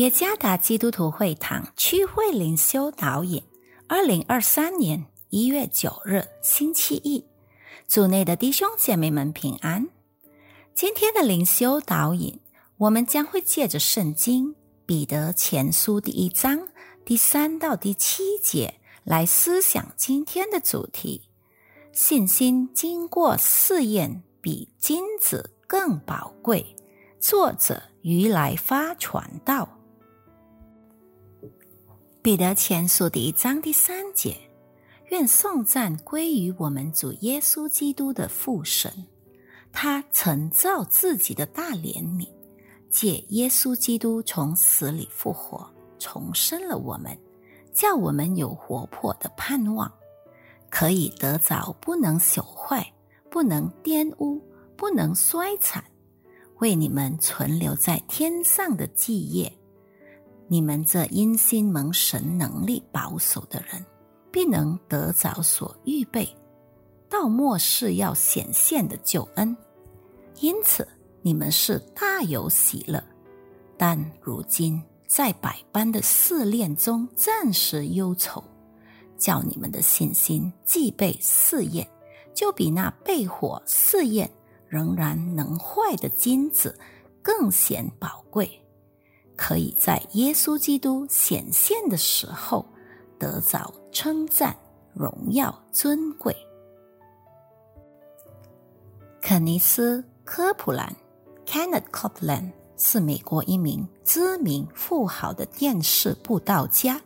耶加达基督徒会堂区会灵修导引，二零二三年一月九日星期一，组内的弟兄姐妹们平安。今天的灵修导引，我们将会借着圣经彼得前书第一章第三到第七节来思想今天的主题：信心经过试验，比金子更宝贵。作者于来发传道，彼得前书第一章第三节：愿颂赞归于我们主耶稣基督的父神，他曾造自己的大怜悯，借耶稣基督从死里复活，重生了我们，叫我们有活泼的盼望，可以得着不能朽坏、不能玷污、不能衰残。为你们存留在天上的基业，你们这因心蒙神能力保守的人，必能得着所预备到末世要显现的救恩。因此，你们是大有喜乐。但如今在百般的试炼中暂时忧愁，叫你们的信心既被试验，就比那被火试验。仍然能坏的金子更显宝贵，可以在耶稣基督显现的时候得着称赞、荣耀、尊贵。肯尼斯·科普兰 （Kenneth Copeland） 是美国一名知名富豪的电视布道家。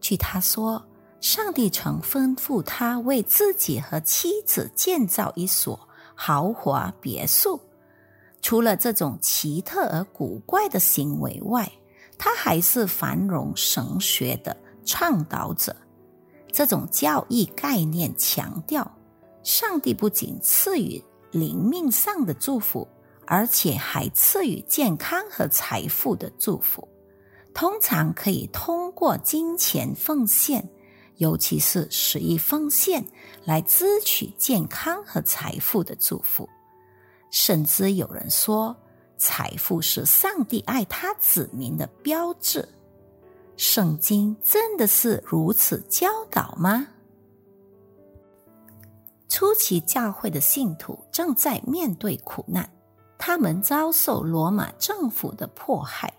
据他说，上帝曾吩咐他为自己和妻子建造一所。豪华别墅，除了这种奇特而古怪的行为外，他还是繁荣神学的倡导者。这种教义概念强调，上帝不仅赐予灵命上的祝福，而且还赐予健康和财富的祝福。通常可以通过金钱奉献。尤其是十亿奉献来支取健康和财富的祝福，甚至有人说，财富是上帝爱他子民的标志。圣经真的是如此教导吗？初期教会的信徒正在面对苦难，他们遭受罗马政府的迫害，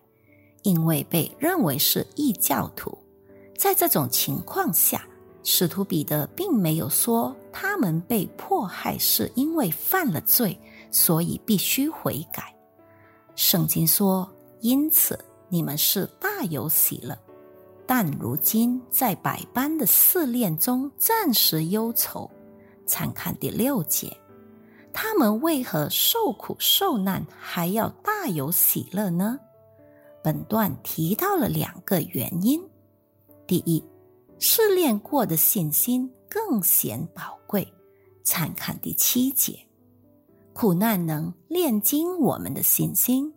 因为被认为是异教徒。在这种情况下，使徒彼得并没有说他们被迫害是因为犯了罪，所以必须悔改。圣经说：“因此你们是大有喜乐，但如今在百般的试炼中暂时忧愁。”参看第六节，他们为何受苦受难还要大有喜乐呢？本段提到了两个原因。第一，试炼过的信心更显宝贵。参看第七节，苦难能炼精我们的信心。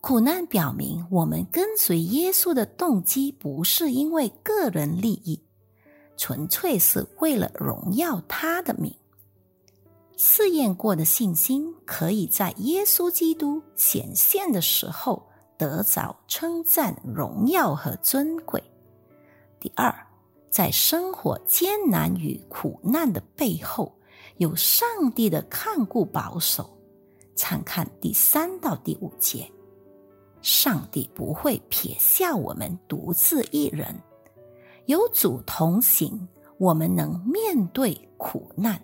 苦难表明，我们跟随耶稣的动机不是因为个人利益，纯粹是为了荣耀他的名。试验过的信心，可以在耶稣基督显现的时候得着称赞、荣耀和尊贵。第二，在生活艰难与苦难的背后，有上帝的看顾保守。参看第三到第五节，上帝不会撇下我们独自一人，有主同行，我们能面对苦难。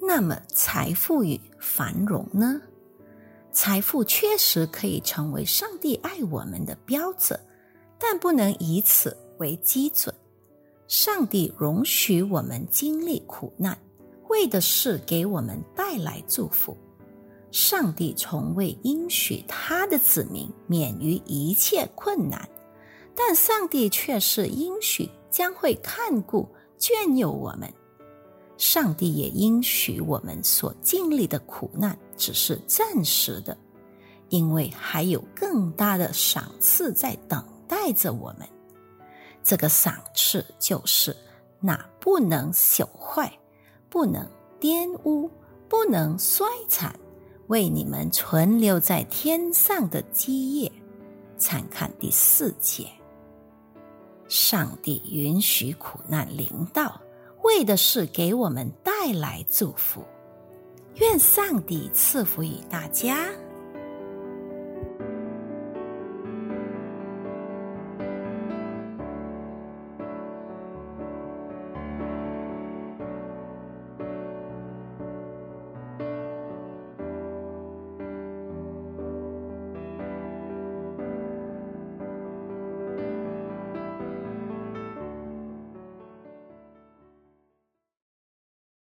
那么，财富与繁荣呢？财富确实可以成为上帝爱我们的标准。但不能以此为基准。上帝容许我们经历苦难，为的是给我们带来祝福。上帝从未应许他的子民免于一切困难，但上帝却是应许将会看顾眷佑我们。上帝也应许我们所经历的苦难只是暂时的，因为还有更大的赏赐在等。待着我们，这个赏赐就是那不能朽坏、不能玷污、不能衰残、为你们存留在天上的基业。参看第四节。上帝允许苦难临到，为的是给我们带来祝福。愿上帝赐福于大家。